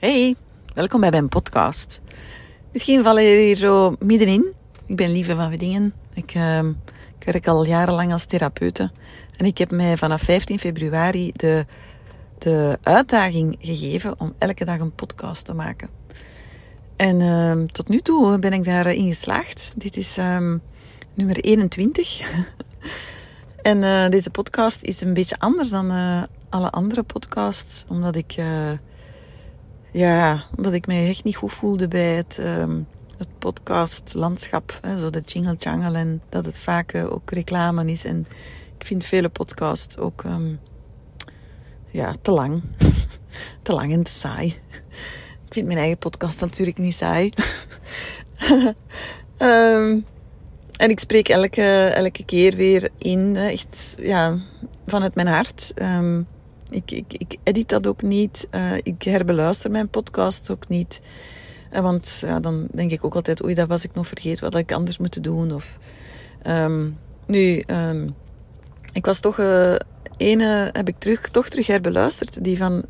Hey, welkom bij mijn podcast. Misschien vallen jullie hier zo middenin. Ik ben Lieve van Wedingen. Ik, uh, ik werk al jarenlang als therapeute. En ik heb mij vanaf 15 februari de, de uitdaging gegeven om elke dag een podcast te maken. En uh, tot nu toe ben ik daarin geslaagd. Dit is um, nummer 21. en uh, deze podcast is een beetje anders dan uh, alle andere podcasts, omdat ik uh, ja, omdat ik mij echt niet goed voelde bij het, um, het podcastlandschap. Hè, zo de jingle jangle en dat het vaak uh, ook reclame is. En ik vind vele podcasts ook um, ja, te lang. te lang en te saai. Ik vind mijn eigen podcast natuurlijk niet saai. um, en ik spreek elke, elke keer weer in, echt ja, vanuit mijn hart. Ik, ik, ik edit dat ook niet. Uh, ik herbeluister mijn podcast ook niet. Uh, want ja, dan denk ik ook altijd, oei, dat was ik nog vergeten, wat had ik anders moeten doen. Of, um, nu, um, ik was toch, uh, ene heb ik terug, toch terug herbeluisterd, die van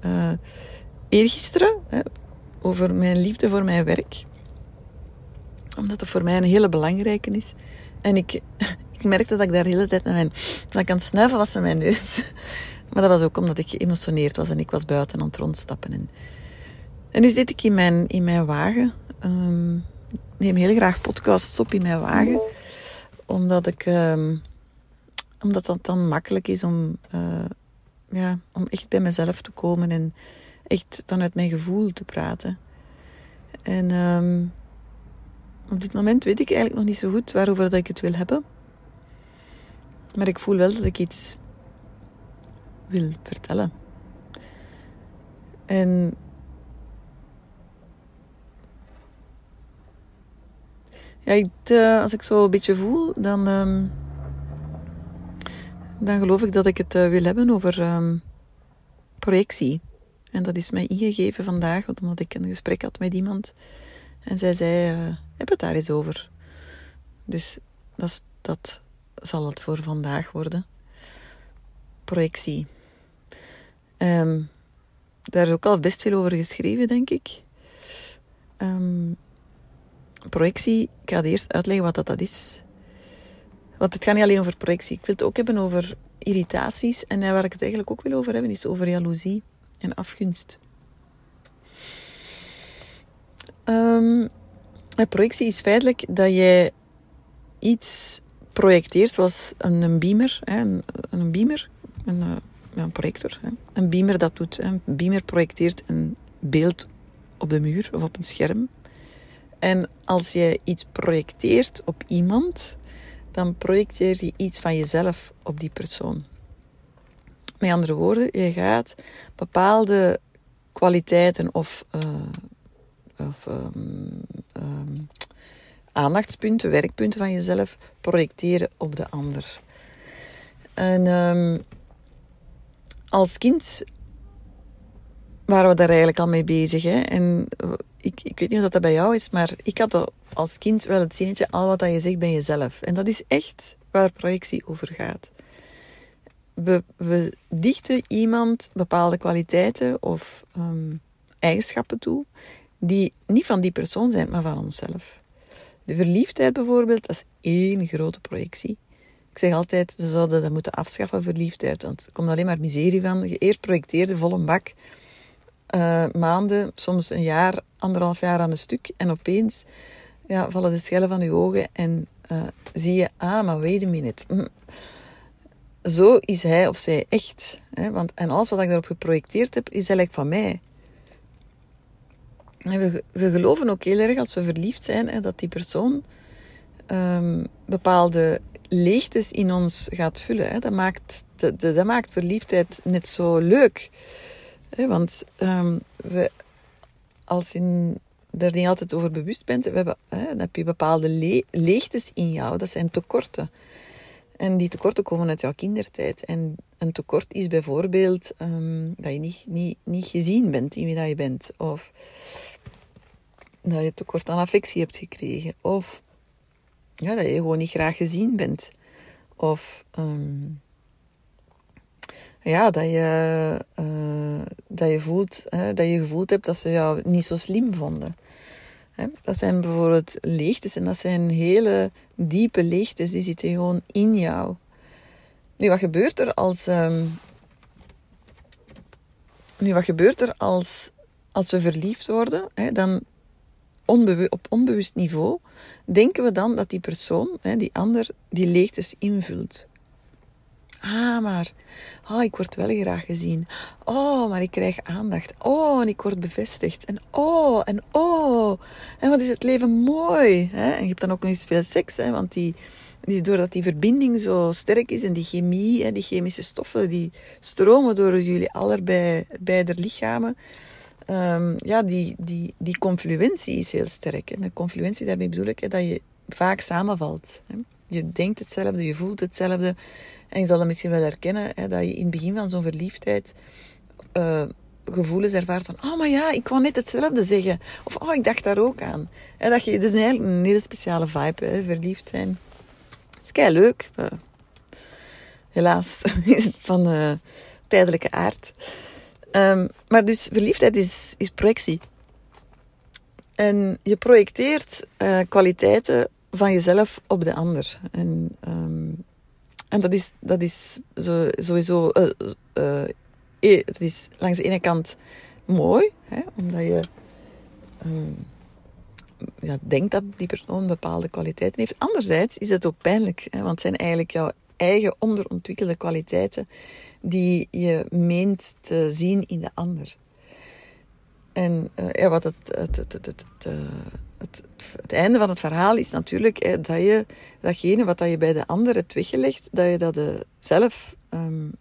eergisteren, hè, over mijn liefde voor mijn werk. Omdat het voor mij een hele belangrijke is. En ik, ik merkte dat ik daar de hele tijd met mijn, dat ik aan het snuiven was met mijn neus. Maar dat was ook omdat ik geëmotioneerd was en ik was buiten aan het rondstappen. En, en nu zit ik in mijn, in mijn wagen. Um, ik neem heel graag podcasts op in mijn wagen. Omdat ik... Um, omdat dat dan makkelijk is om, uh, ja, om echt bij mezelf te komen en echt vanuit mijn gevoel te praten. En um, op dit moment weet ik eigenlijk nog niet zo goed waarover dat ik het wil hebben. Maar ik voel wel dat ik iets wil vertellen. En ja, uh, als ik zo een beetje voel, dan, um, dan geloof ik dat ik het uh, wil hebben over um, projectie. En dat is mij ingegeven vandaag, omdat ik een gesprek had met iemand. En zij zei, uh, heb het daar eens over. Dus dat, dat zal het voor vandaag worden. Projectie. Um, daar is ook al best veel over geschreven, denk ik. Um, projectie, ik ga eerst uitleggen wat dat, dat is. Want het gaat niet alleen over projectie. Ik wil het ook hebben over irritaties. En waar ik het eigenlijk ook wil over hebben, is over jaloezie en afgunst. Um, projectie is feitelijk dat jij iets projecteert, zoals een, beamer. Een, een beamer, een, ja, een projector. Hè. Een beamer dat doet. Hè. Een beamer projecteert een beeld op de muur of op een scherm. En als je iets projecteert op iemand, dan projecteer je iets van jezelf op die persoon. Met andere woorden, je gaat bepaalde kwaliteiten of, uh, of um, um, aandachtspunten, werkpunten van jezelf projecteren op de ander. En um, als kind waren we daar eigenlijk al mee bezig. Hè? En ik, ik weet niet of dat bij jou is, maar ik had als kind wel het zinnetje: al wat je zegt ben jezelf. En dat is echt waar projectie over gaat. We, we dichten iemand bepaalde kwaliteiten of um, eigenschappen toe die niet van die persoon zijn, maar van onszelf. De verliefdheid bijvoorbeeld, dat is één grote projectie. Ik zeg altijd, ze zouden dat moeten afschaffen, verliefdheid. Want er komt alleen maar miserie van. Je eerst projecteerde vol een bak. Uh, maanden, soms een jaar, anderhalf jaar aan een stuk. En opeens ja, vallen de schellen van je ogen en uh, zie je, ah, maar wait a minute. Hm. Zo is hij of zij echt. Hè? Want, en alles wat ik daarop geprojecteerd heb, is eigenlijk van mij. We, geloven ook heel erg als we verliefd zijn, hè, dat die persoon um, bepaalde leegtes in ons gaat vullen. Hè. Dat, maakt, dat, dat maakt verliefdheid net zo leuk. Hè, want um, we, als je er niet altijd over bewust bent, we hebben, hè, dan heb je bepaalde le leegtes in jou. Dat zijn tekorten. En die tekorten komen uit jouw kindertijd. En een tekort is bijvoorbeeld um, dat je niet, niet, niet gezien bent in wie dat je bent. Of dat je tekort aan affectie hebt gekregen. Of ja, dat je gewoon niet graag gezien bent. Of um, ja, dat, je, uh, dat, je voelt, hè, dat je gevoeld hebt dat ze jou niet zo slim vonden. Hè? Dat zijn bijvoorbeeld leegtes en dat zijn hele diepe leegtes, die zitten gewoon in jou. Nu, wat gebeurt er als. Um, nu, wat gebeurt er als, als we verliefd worden? Hè, dan op onbewust niveau denken we dan dat die persoon, hè, die ander, die leegtes invult. Ah, maar oh, ik word wel graag gezien. Oh, maar ik krijg aandacht. Oh, en ik word bevestigd. En oh, en oh. En wat is het leven mooi. Hè? En je hebt dan ook nog eens veel seks, hè? want die, die, doordat die verbinding zo sterk is en die chemie, die chemische stoffen, die stromen door jullie allebei beide lichamen. Um, ja, die, die, die confluentie is heel sterk. En de confluentie, daarmee bedoel ik hè, dat je vaak samenvalt. Hè? Je denkt hetzelfde, je voelt hetzelfde. En je zal dat misschien wel herkennen, hè, dat je in het begin van zo'n verliefdheid uh, gevoelens ervaart van, oh maar ja, ik wou net hetzelfde zeggen. Of, oh, ik dacht daar ook aan. En dat je, het is eigenlijk een hele speciale vibe, hè, verliefd zijn. Is kei leuk. Helaas is het van uh, tijdelijke aard. Um, maar dus verliefdheid is, is projectie. En je projecteert uh, kwaliteiten van jezelf op de ander. En um, en dat is, dat is sowieso. Uh, uh, het is langs de ene kant mooi, hè, omdat je um, ja, denkt dat die persoon bepaalde kwaliteiten heeft. Anderzijds is het ook pijnlijk, hè, want het zijn eigenlijk jouw eigen onderontwikkelde kwaliteiten die je meent te zien in de ander. En ja, wat het, het, het, het, het, het, einde van het verhaal is natuurlijk dat je datgene wat je bij de ander hebt weggelegd, dat je dat uh, zelf um,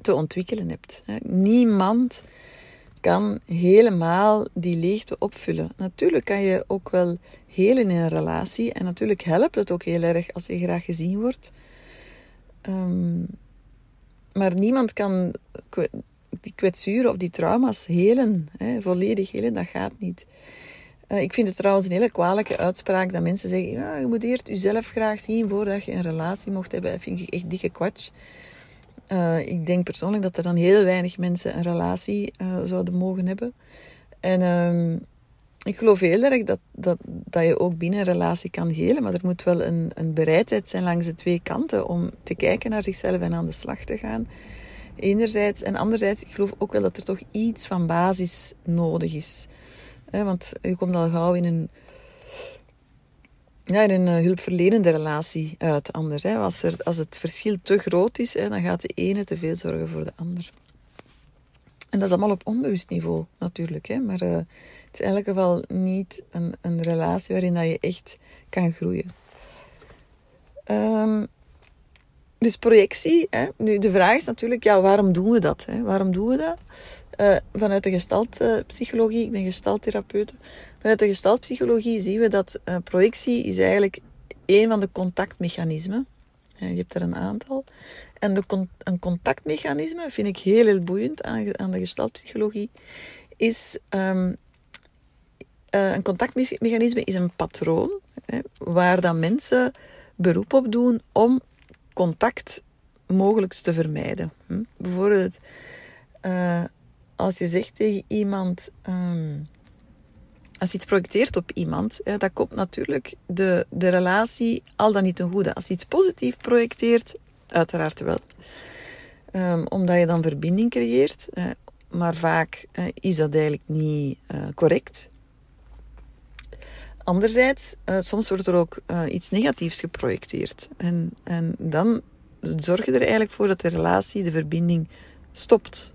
te ontwikkelen hebt. Hè. Niemand kan helemaal die leegte opvullen. Natuurlijk kan je ook wel helen in een relatie en natuurlijk helpt het ook heel erg als je graag gezien wordt. Um, maar niemand kan die kwetsuren of die trauma's helen, hè, volledig helen, dat gaat niet. Uh, ik vind het trouwens een hele kwalijke uitspraak dat mensen zeggen: ja, je moet eerst jezelf graag zien voordat je een relatie mocht hebben. Dat vind ik echt dikke kwatsch. Uh, ik denk persoonlijk dat er dan heel weinig mensen een relatie uh, zouden mogen hebben. En ehm, ik geloof heel erg dat, dat, dat je ook binnen een relatie kan helen, maar er moet wel een, een bereidheid zijn langs de twee kanten om te kijken naar zichzelf en aan de slag te gaan. Enerzijds. En anderzijds, ik geloof ook wel dat er toch iets van basis nodig is. want je komt al gauw in een, ja, in een eh, hulpverlenende relatie uit. Anders, Als, er, als het verschil te groot is, dan gaat de ene te veel zorgen voor de ander. En dat is allemaal op onbewust niveau natuurlijk. Hè? Maar uh, het is in elk geval niet een, een relatie waarin dat je echt kan groeien. Um, dus projectie. Hè? Nu, de vraag is natuurlijk, ja, waarom doen we dat? Hè? Waarom doen we dat? Uh, vanuit de gestaltpsychologie, ik ben gestalttherapeut. Vanuit de gestaltpsychologie zien we dat uh, projectie is eigenlijk een van de contactmechanismen. je hebt er een aantal. En de een contactmechanisme vind ik heel, heel boeiend aan, aan de gestaltpsychologie. Is um, uh, een contactmechanisme is een patroon hè, waar dan mensen beroep op doen om contact mogelijk te vermijden. Hm? Bijvoorbeeld, uh, als je zegt tegen iemand, um, als je iets projecteert op iemand, ja, dat komt natuurlijk de, de relatie al dan niet ten goede. Als je iets positief projecteert, uiteraard wel. Um, omdat je dan verbinding creëert, maar vaak is dat eigenlijk niet correct. Anderzijds, uh, soms wordt er ook uh, iets negatiefs geprojecteerd. En, en dan zorg je er eigenlijk voor dat de relatie, de verbinding stopt.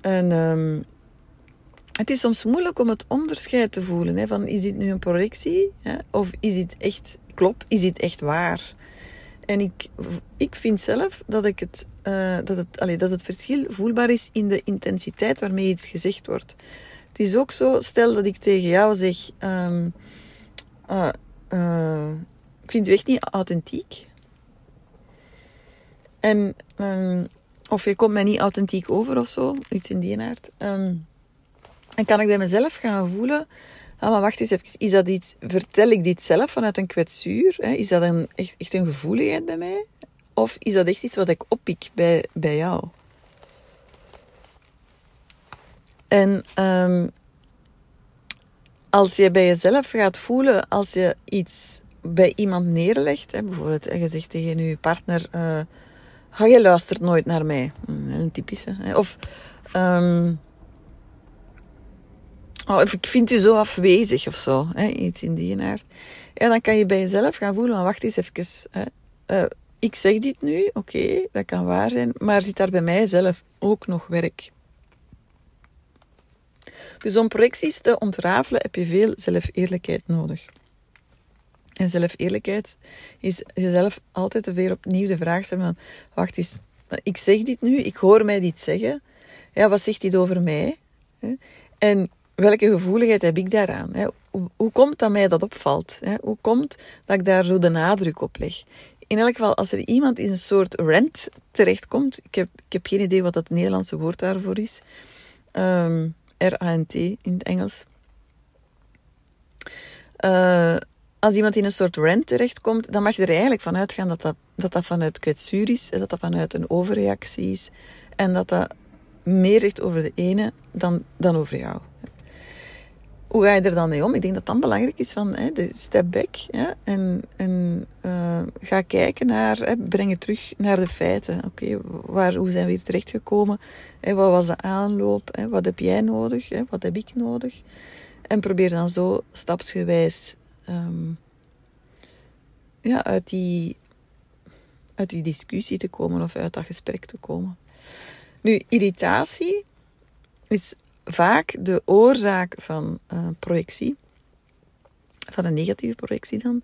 En um, het is soms moeilijk om het onderscheid te voelen. Hè, van is dit nu een projectie? Hè, of is dit echt, klopt, is dit echt waar? En ik, ik vind zelf dat, ik het, uh, dat, het, allez, dat het verschil voelbaar is in de intensiteit waarmee iets gezegd wordt. Het is ook zo, stel dat ik tegen jou zeg: um, uh, uh, Ik vind u echt niet authentiek. En, um, of je komt mij niet authentiek over of zo, iets in die aard. En kan ik bij mezelf gaan voelen: ah, maar wacht eens even, is dat iets, vertel ik dit zelf vanuit een kwetsuur? Hè? Is dat echt, echt een gevoeligheid bij mij? Of is dat echt iets wat ik oppik bij, bij jou? En um, als je bij jezelf gaat voelen, als je iets bij iemand neerlegt, hè, bijvoorbeeld je zegt tegen je partner, uh, je luistert nooit naar mij. Hm, een typische. Hè. Of, um, oh, ik vind u zo afwezig of zo, hè, iets in die aard. Ja, dan kan je bij jezelf gaan voelen, wacht eens even. Hè. Uh, ik zeg dit nu, oké, dat kan waar zijn, maar zit daar bij mijzelf ook nog werk? Dus om projecties te ontrafelen heb je veel zelfeerlijkheid nodig. En zelfeerlijkheid is jezelf altijd weer opnieuw de vraag stellen van, wacht eens, ik zeg dit nu, ik hoor mij dit zeggen. Ja, wat zegt dit over mij? En welke gevoeligheid heb ik daaraan? Hoe komt dat mij dat opvalt? Hoe komt dat ik daar zo de nadruk op leg? In elk geval, als er iemand in een soort rent terechtkomt, ik heb, ik heb geen idee wat het Nederlandse woord daarvoor is, um, R-A-N-T in het Engels. Uh, als iemand in een soort rent terechtkomt, dan mag je er eigenlijk van uitgaan dat dat, dat, dat vanuit kwetsuur is, dat dat vanuit een overreactie is en dat dat meer zegt over de ene dan, dan over jou. Hoe ga je er dan mee om? Ik denk dat dan belangrijk is van hè, de step back en, en uh, ga kijken naar, hè, breng het terug naar de feiten. Oké, waar hoe zijn we hier terechtgekomen? Hè, wat was de aanloop? Hè, wat heb jij nodig? Hè, wat heb ik nodig? En probeer dan zo stapsgewijs um, ja, uit, die, uit die discussie te komen of uit dat gesprek te komen. Nu, irritatie is vaak de oorzaak van uh, projectie, van een negatieve projectie dan.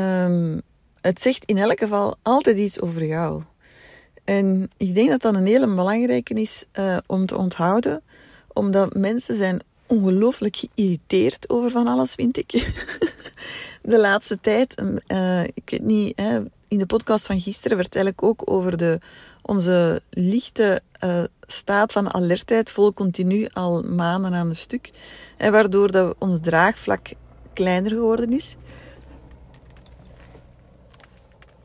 Um, het zegt in elk geval altijd iets over jou. En ik denk dat dat een hele belangrijke is uh, om te onthouden, omdat mensen zijn ongelooflijk geïrriteerd over van alles, vind ik. de laatste tijd, uh, ik weet niet, hè, in de podcast van gisteren vertel ik ook over de, onze lichte uh, staat van alertheid, vol continu al maanden aan een stuk. En waardoor dat ons draagvlak kleiner geworden is.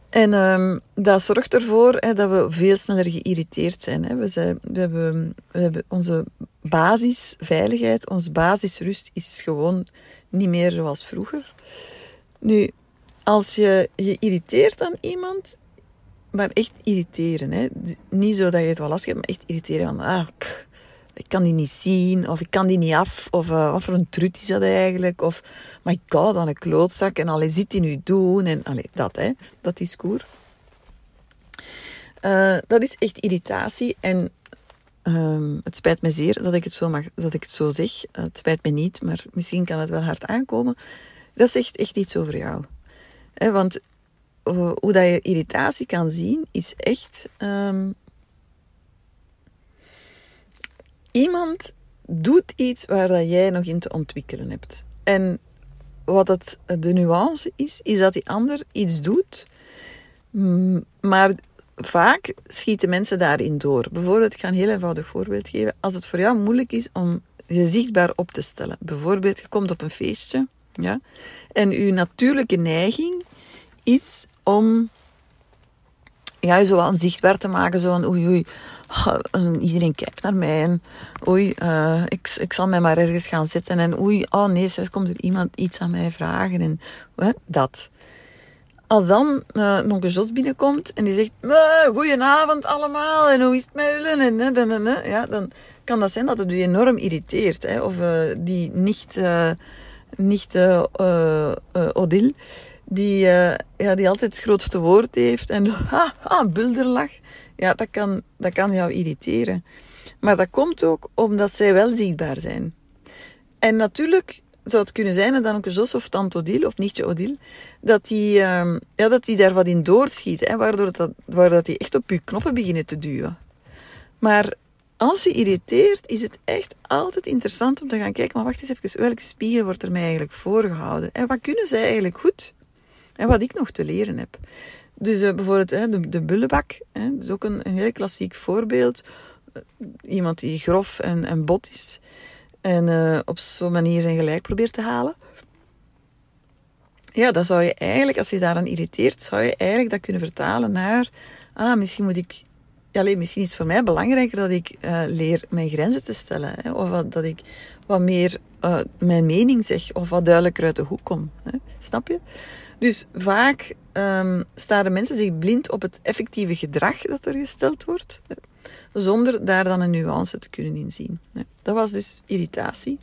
En um, dat zorgt ervoor dat we veel sneller geïrriteerd zijn. We, zijn we, hebben, we hebben onze basisveiligheid, onze basisrust is gewoon niet meer zoals vroeger. Nu, als je je irriteert aan iemand, maar echt irriteren. Hè. Niet zo dat je het wel lastig hebt, maar echt irriteren. Van, ah, ik kan die niet zien, of ik kan die niet af, of uh, wat voor een trut is dat eigenlijk, of my god, aan een klootzak, en allee, zit die nu doen, en allee, dat, hè, dat is koer. Uh, dat is echt irritatie, en uh, het spijt me zeer dat ik het zo, mag, dat ik het zo zeg. Uh, het spijt me niet, maar misschien kan het wel hard aankomen. Dat zegt echt iets over jou. Hè, want hoe dat je irritatie kan zien, is echt um, iemand doet iets waar dat jij nog in te ontwikkelen hebt. En wat het, de nuance is, is dat die ander iets doet, maar vaak schieten mensen daarin door. Bijvoorbeeld, ik ga een heel eenvoudig voorbeeld geven. Als het voor jou moeilijk is om je zichtbaar op te stellen. Bijvoorbeeld, je komt op een feestje, ja, en je natuurlijke neiging is om ja, zo zichtbaar te maken, zo van oei oei, iedereen kijkt naar mij en oei, uh, ik, ik zal mij maar ergens gaan zitten en oei, oh nee, er komt er iemand iets aan mij vragen en uh, dat. Als dan uh, een onkel Jos binnenkomt en die zegt, uh, goedenavond allemaal en hoe is het met jullie en, ja, dan kan dat zijn dat het je enorm irriteert. Hè, of die nicht, nicht Odile die, uh, ja, die altijd het grootste woord heeft en ha, ha, bulderlach. Ja, dat kan, dat kan jou irriteren. Maar dat komt ook omdat zij wel zichtbaar zijn. En natuurlijk zou het kunnen zijn, en dan ook Jos of tante Odile of nichtje Odile, dat die, uh, ja, dat die daar wat in doorschiet, hè, waardoor, dat, waardoor dat die echt op je knoppen beginnen te duwen. Maar als je irriteert, is het echt altijd interessant om te gaan kijken, maar wacht eens even, welke spiegel wordt er mij eigenlijk voorgehouden? En wat kunnen zij eigenlijk goed? En wat ik nog te leren heb. Dus uh, bijvoorbeeld de, de bullebak, dat is ook een, heel klassiek voorbeeld. Uh, iemand die grof en, en bot is en uh, op zo'n manier zijn gelijk probeert te halen. ja, dat zou je eigenlijk, als je daaraan irriteert, zou je eigenlijk dat kunnen vertalen naar, ah, misschien moet ik, alleen, misschien is het voor mij belangrijker dat ik leer mijn grenzen te stellen, hè, of dat ik wat meer mijn mening zeg, of wat duidelijker uit de hoek kom. Hè, snap je? Dus vaak um, staren mensen zich blind op het effectieve gedrag dat er gesteld wordt, zonder daar dan een nuance te kunnen inzien. Dat was dus irritatie.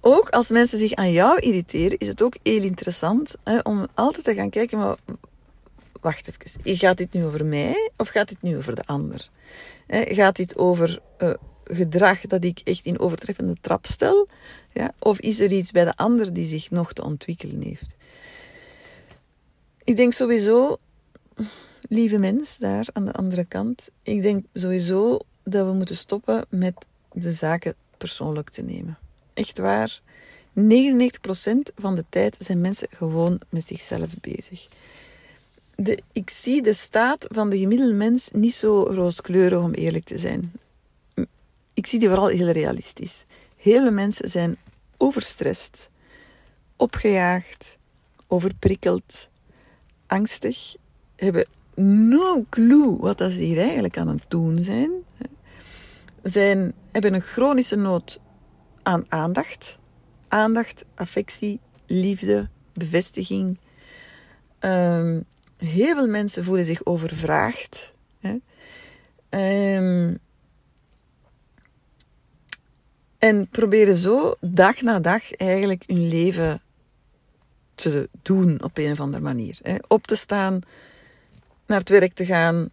Ook als mensen zich aan jou irriteren, is het ook heel interessant hè, om altijd te gaan kijken, maar wacht even, gaat dit nu over mij of gaat dit nu over de ander? gaat dit over uh, gedrag dat ik echt in overtreffende trap stel? Ja? Of is er iets bij de ander die zich nog te ontwikkelen heeft? Ik denk sowieso, lieve mens daar aan de andere kant, ik denk sowieso dat we moeten stoppen met de zaken persoonlijk te nemen. Echt waar. 99% van de tijd zijn mensen gewoon met zichzelf bezig. De, ik zie de staat van de gemiddelde mens niet zo rooskleurig, om eerlijk te zijn. Ik zie die vooral heel realistisch. Hele mensen zijn overstrest, opgejaagd, overprikkeld, angstig, hebben no clue wat dat ze hier eigenlijk aan het doen zijn. zijn hebben een chronische nood aan aandacht. Aandacht, affectie, liefde, bevestiging. Um, heel veel mensen voelen zich overvraagd. Hè. Um, en proberen zo dag na dag eigenlijk hun leven te doen op een of andere manier. Op te staan, naar het werk te gaan,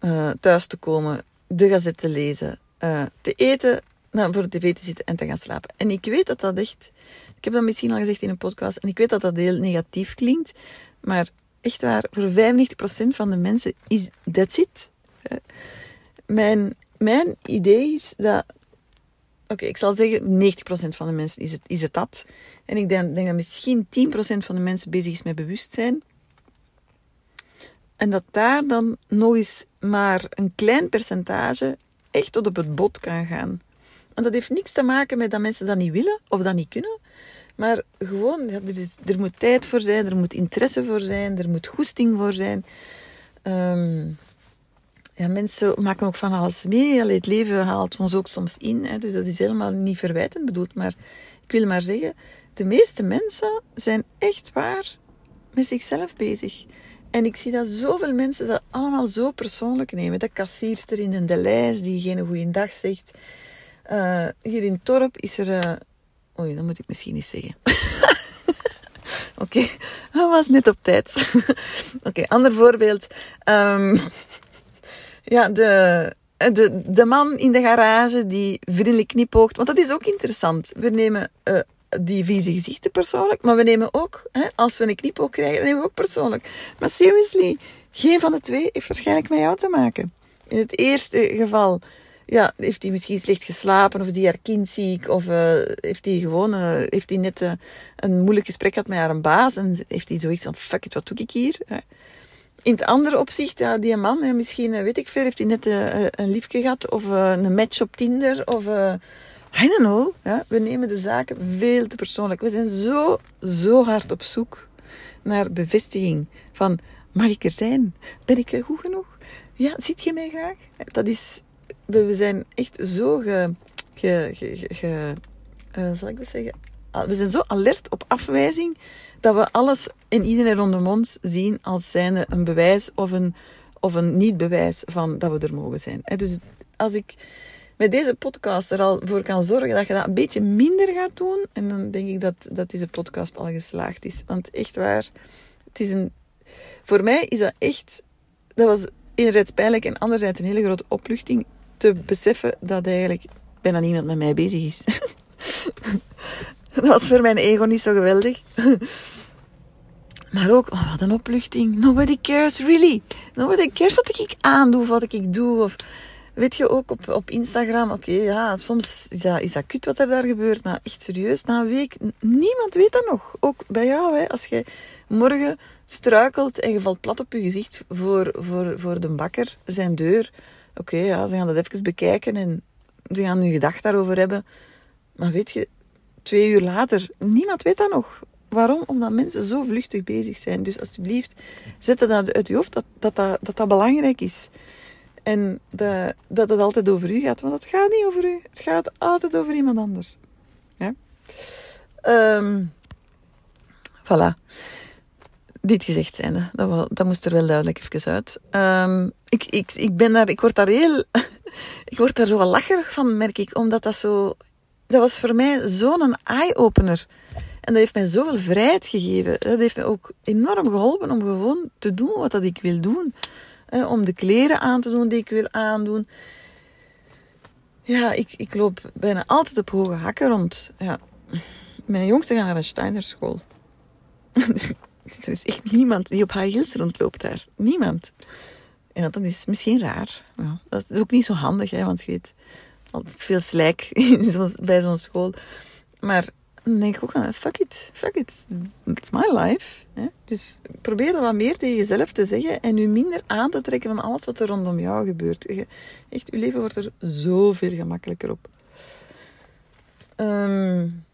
uh, thuis te komen, de gazette te lezen, uh, te eten, nou, voor de tv te zitten en te gaan slapen. En ik weet dat dat echt, ik heb dat misschien al gezegd in een podcast, en ik weet dat dat heel negatief klinkt, maar echt waar, voor 95% van de mensen is dat it. Mijn, mijn idee is dat, oké, ik zal zeggen 90% van de mensen is het, is het dat. En ik denk, denk dat misschien 10% van de mensen bezig is met bewustzijn. En dat daar dan nog eens maar een klein percentage echt tot op het bot kan gaan. En dat heeft niks te maken met dat mensen dat niet willen of dat niet kunnen. Maar gewoon, er, is, er moet tijd voor zijn, er moet interesse voor zijn, er moet goesting voor zijn. Um, ja, mensen maken ook van alles mee. Het leven haalt ons ook soms in. Hè, dus dat is helemaal niet verwijtend bedoeld. Maar ik wil maar zeggen, de meeste mensen zijn echt waar met zichzelf bezig. En ik zie dat zoveel mensen dat allemaal zo persoonlijk nemen. De kassierster in de lijst die geen goede dag zegt. Uh, hier in Torp is er. Uh... Oei, dat moet ik misschien niet zeggen. Oké, dat was net op tijd. Oké, ander voorbeeld. Um, ja, de, de, de man in de garage die vriendelijk knipoogt. Want dat is ook interessant. We nemen uh, die vieze gezichten persoonlijk, maar we nemen ook, hè, als we een knipoog krijgen, nemen we ook persoonlijk. Maar seriously, geen van de twee heeft waarschijnlijk met jou te maken. In het eerste geval ja, heeft hij misschien slecht geslapen of is die haar kind ziek of uh, heeft hij gewoon uh, heeft hij net een moeilijk gesprek gehad met haar baas en heeft hij zoiets van fuck it, wat doe ik hier? In het andere opzicht, ja, die man, misschien weet ik veel, heeft hij net een liefje gehad of een match op Tinder of I don't know. Ja, we nemen de zaken veel te persoonlijk. We zijn zo, zo hard op zoek naar bevestiging van mag ik er zijn? Ben ik goed genoeg? Ja, ziet je mij graag? Dat is we zijn echt zo ge, zal ik dat zeggen? Ah, we zijn zo alert op afwijzing dat we alles en iedereen rondom ons zien als zijnde een bewijs of een, of een niet-bewijs van dat we er mogen zijn. Dus als ik met deze podcast er al voor kan zorgen dat je dat een beetje minder gaat doen, en dan denk ik dat, dat deze podcast al geslaagd is. Want echt waar, het is een, voor mij is dat echt, dat was enerzijds pijnlijk en anderzijds een hele grote opluchting te beseffen dat eigenlijk bijna niemand met mij bezig is. dat was voor mijn ego niet zo geweldig. Maar ook, oh, wat een opluchting. Nobody cares, really. Nobody cares wat ik aandoe of wat ik doe. Of, weet je, ook op, op Instagram, oké, ja, soms is dat, is dat kut wat er daar gebeurt. Maar echt serieus, na een week, niemand weet dat nog. Ook bij jou, hè. Als je morgen struikelt en je valt plat op je gezicht voor, voor, voor de bakker, zijn deur oké, ja, ze gaan dat even bekijken en ze gaan hun gedacht daarover hebben. Maar weet je, twee uur later, niemand weet dat nog. Waarom? Omdat mensen zo vluchtig bezig zijn. Dus alsjeblieft, zet dat uit je hoofd dat dat, dat, dat, belangrijk is. En dat, dat het altijd over u gaat. Want het gaat niet over u. Het gaat altijd over iemand anders. Ja? Um, voilà. Dit gezegd zijnde. Dat, dat moest er wel duidelijk even uit. Um, ik, ik, ik ben daar... Ik word daar heel... ik word daar zo lacherig van, merk ik. Omdat dat zo... Dat was voor mij zo'n eye-opener. En dat heeft mij zoveel vrijheid gegeven. Dat heeft mij ook enorm geholpen om gewoon te doen wat dat ik wil doen. Om de kleren aan te doen die ik wil aandoen. Ja, ik, ik loop bijna altijd op hoge hakken rond. Ja. Mijn jongste gaat naar een Steiner school. er is echt niemand die op high heels rondloopt daar. Niemand. En dat is misschien raar. Ja, dat is ook niet zo handig, hè, want je weet altijd veel slijk bij zo'n school. Maar dan denk ik ook fuck it, fuck it, it's my life. Dus probeer dat wat meer tegen jezelf te zeggen en je minder aan te trekken van alles wat er rondom jou gebeurt. Echt, je leven wordt er zoveel gemakkelijker op. Um,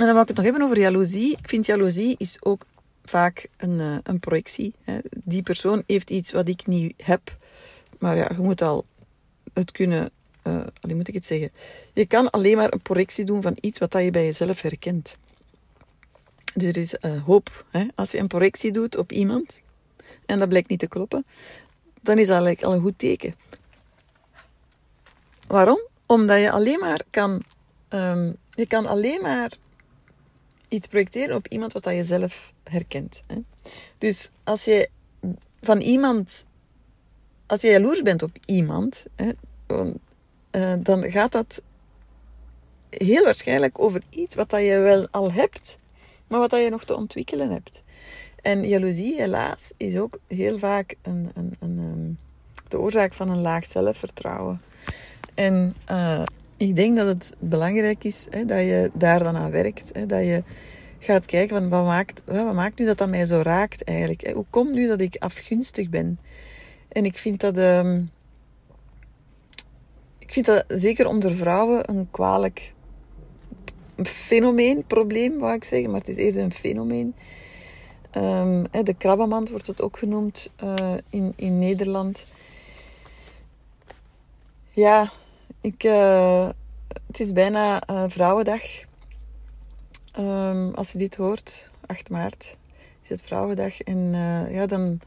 en dan wil ik het nog hebben over jaloezie. Ik vind jaloezie is ook vaak een, uh, een projectie. Hè. Die persoon heeft iets wat ik niet heb. Maar ja, je moet al het kunnen uh, hoe moet ik het zeggen? Je kan alleen maar een projectie doen van iets wat je bij jezelf herkent. Dus er is uh, hoop. Hè? Als je een projectie doet op iemand en dat blijkt niet te kloppen, dan is dat eigenlijk al een goed teken. Waarom? Omdat je alleen maar kan, um, je kan alleen maar iets projecteren op iemand wat je zelf herkent. Hè? Dus als je van iemand, als je jaloers bent op iemand, hè, uh, dan gaat dat heel waarschijnlijk over iets wat dat je wel al hebt, maar wat dat je nog te ontwikkelen hebt. En jaloezie, helaas, is ook heel vaak een, een, een, um, de oorzaak van een laag zelfvertrouwen. En uh, ik denk dat het belangrijk is hè, dat je daar dan aan werkt. Hè, dat je gaat kijken van wat maakt, wat maakt nu dat dat mij zo raakt eigenlijk. Hoe komt nu dat ik afgunstig ben? En ik vind dat... Um, ik vind dat zeker onder vrouwen een kwalijk fenomeen, probleem wou ik zeggen, maar het is eerder een fenomeen. Um, de krabbenmand wordt het ook genoemd uh, in, in Nederland. Ja, ik, uh, het is bijna uh, Vrouwendag. Um, als je dit hoort, 8 maart is het Vrouwendag. En ja, dan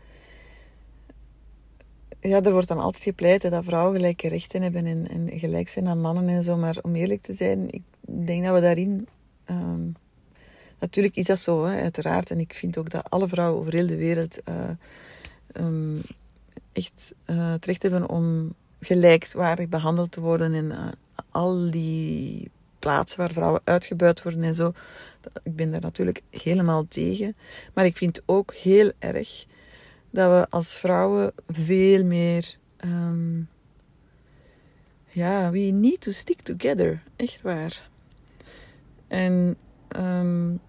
ja, er wordt dan altijd gepleit dat vrouwen gelijke rechten hebben en, en gelijk zijn aan mannen en zo. Maar om eerlijk te zijn, ik denk dat we daarin. Um, natuurlijk is dat zo, hè, uiteraard. En ik vind ook dat alle vrouwen over heel de wereld uh, um, echt uh, het recht hebben om gelijkwaardig behandeld te worden. En uh, al die plaatsen waar vrouwen uitgebuit worden en zo. Ik ben daar natuurlijk helemaal tegen. Maar ik vind ook heel erg dat we als vrouwen veel meer. Um, ja, we need to stick together. Echt waar. En um,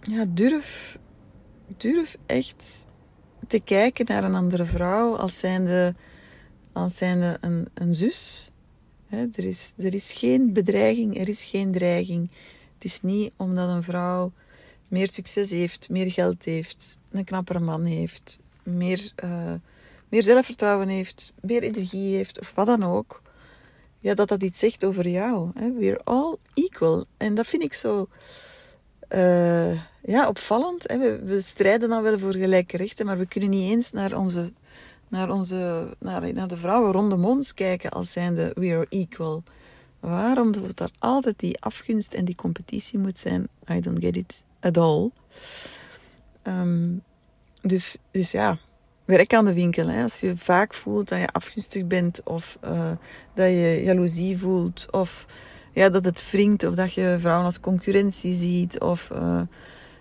ja, durf, durf echt te kijken naar een andere vrouw als zijnde, als zijnde een, een zus. er, is, er is geen bedreiging, er is geen dreiging. Het is niet omdat een vrouw meer succes heeft, meer geld heeft, een knappere man heeft, meer, uh, meer zelfvertrouwen heeft, meer energie heeft of wat dan ook, ja, dat dat iets zegt over jou. Hè? We're all equal. En dat vind ik zo uh, ja, opvallend. Hè? We, we, strijden dan wel voor gelijke rechten, maar we kunnen niet eens naar onze, naar onze naar, naar de vrouwen rondom ons kijken als zijnde we are equal. Waarom dat er altijd die afgunst en die competitie moet zijn, I don't get it at all. Um, dus, dus ja, werk aan de winkel. Hè. Als je vaak voelt dat je afgunstig bent of uh, dat je jaloezie voelt of ja, dat het wringt of dat je vrouwen als concurrentie ziet of uh,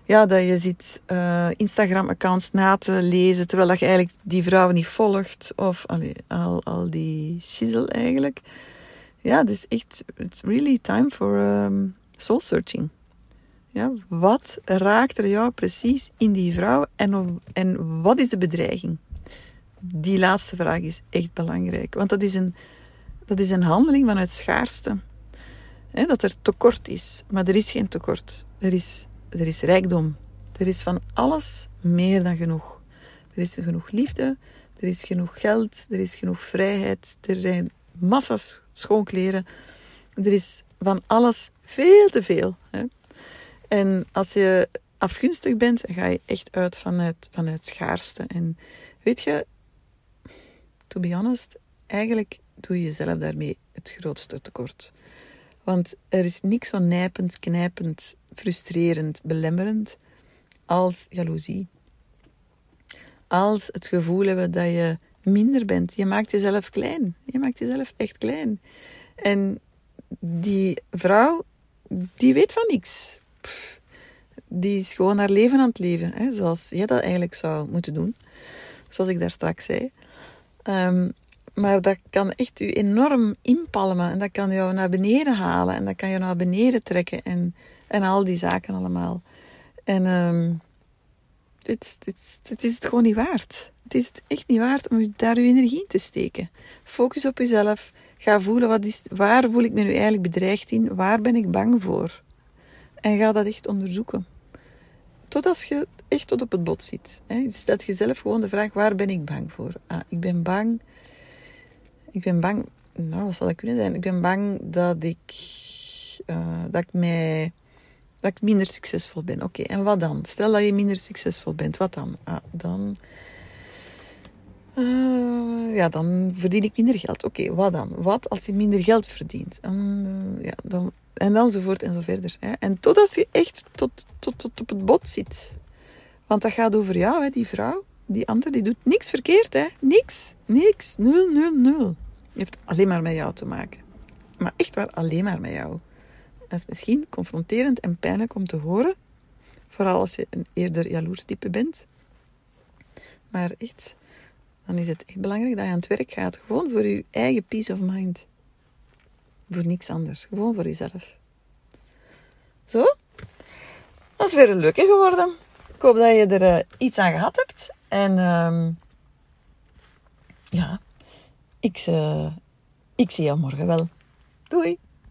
ja, dat je zit uh, Instagram-accounts na te lezen terwijl dat je eigenlijk die vrouwen niet volgt of allee, al, al die shizzle eigenlijk. Ja, is echt, it's really time for um, soul searching. Ja, wat raakt er jou precies in die vrouw en, en wat is de bedreiging? Die laatste vraag is echt belangrijk, want dat is een, dat is een handeling vanuit schaarste. dat er tekort is. Maar er is geen tekort. Er is, er is rijkdom. Er is van alles meer dan genoeg. Er is genoeg liefde, er is genoeg geld, er is genoeg vrijheid, er zijn massa's schoonkleren. Er is van alles veel te veel. Hè. En als je afgunstig bent, ga je echt uit vanuit, vanuit schaarste. En weet je, to be honest, eigenlijk doe je jezelf daarmee het grootste tekort. Want er is niks zo nijpend, knijpend, frustrerend, belemmerend als jaloezie. Als het gevoel hebben dat je minder bent. Je maakt jezelf klein. Je maakt jezelf echt klein. En die vrouw, die weet van niks. die is gewoon haar leven aan het leven. Hè, zoals jij dat eigenlijk zou moeten doen. Zoals ik daar straks zei. Ehm, maar dat kan echt u enorm inpalmen. En dat kan jou naar beneden halen. En dat kan je naar beneden trekken. En, en al die zaken allemaal. En um, het, het, is het gewoon niet waard. Het is het echt niet waard om daar uw energie in te steken. Focus op jezelf. Ga voelen, wat is, waar voel ik me nu eigenlijk bedreigd in? Waar ben ik bang voor? En ga dat echt onderzoeken. Totdat je echt tot op het bot zit. Stel jezelf gewoon de vraag, waar ben ik bang voor? Ah, ik ben bang... Ik ben bang... Nou, wat zal dat kunnen zijn? Ik ben bang dat ik... Uh, dat ik mij... Dat ik minder succesvol ben. Oké, en wat dan? Stel dat je minder succesvol bent. Wat dan? Ah, dan... Uh, ja, dan verdien ik minder geld. Oké, wat dan? Wat als je minder geld verdient? Uh, ja, dan, en danzovoort en zo verder. Hè. En totdat je echt tot, tot, tot op het bot zit. Want dat gaat over jou, hè, die vrouw. Die andere, die doet niks verkeerd. Hè. Niks. Niks. Nul, nul, nul. heeft alleen maar met jou te maken. Maar echt waar, alleen maar met jou. Dat is misschien confronterend en pijnlijk om te horen. Vooral als je een eerder jaloers type bent. Maar echt, dan is het echt belangrijk dat je aan het werk gaat. Gewoon voor je eigen peace of mind. Voor niks anders. Gewoon voor jezelf. Zo. Dat is weer een leuke geworden. Ik hoop dat je er uh, iets aan gehad hebt. En um, ja, ik, uh, ik zie jou morgen wel. Doei!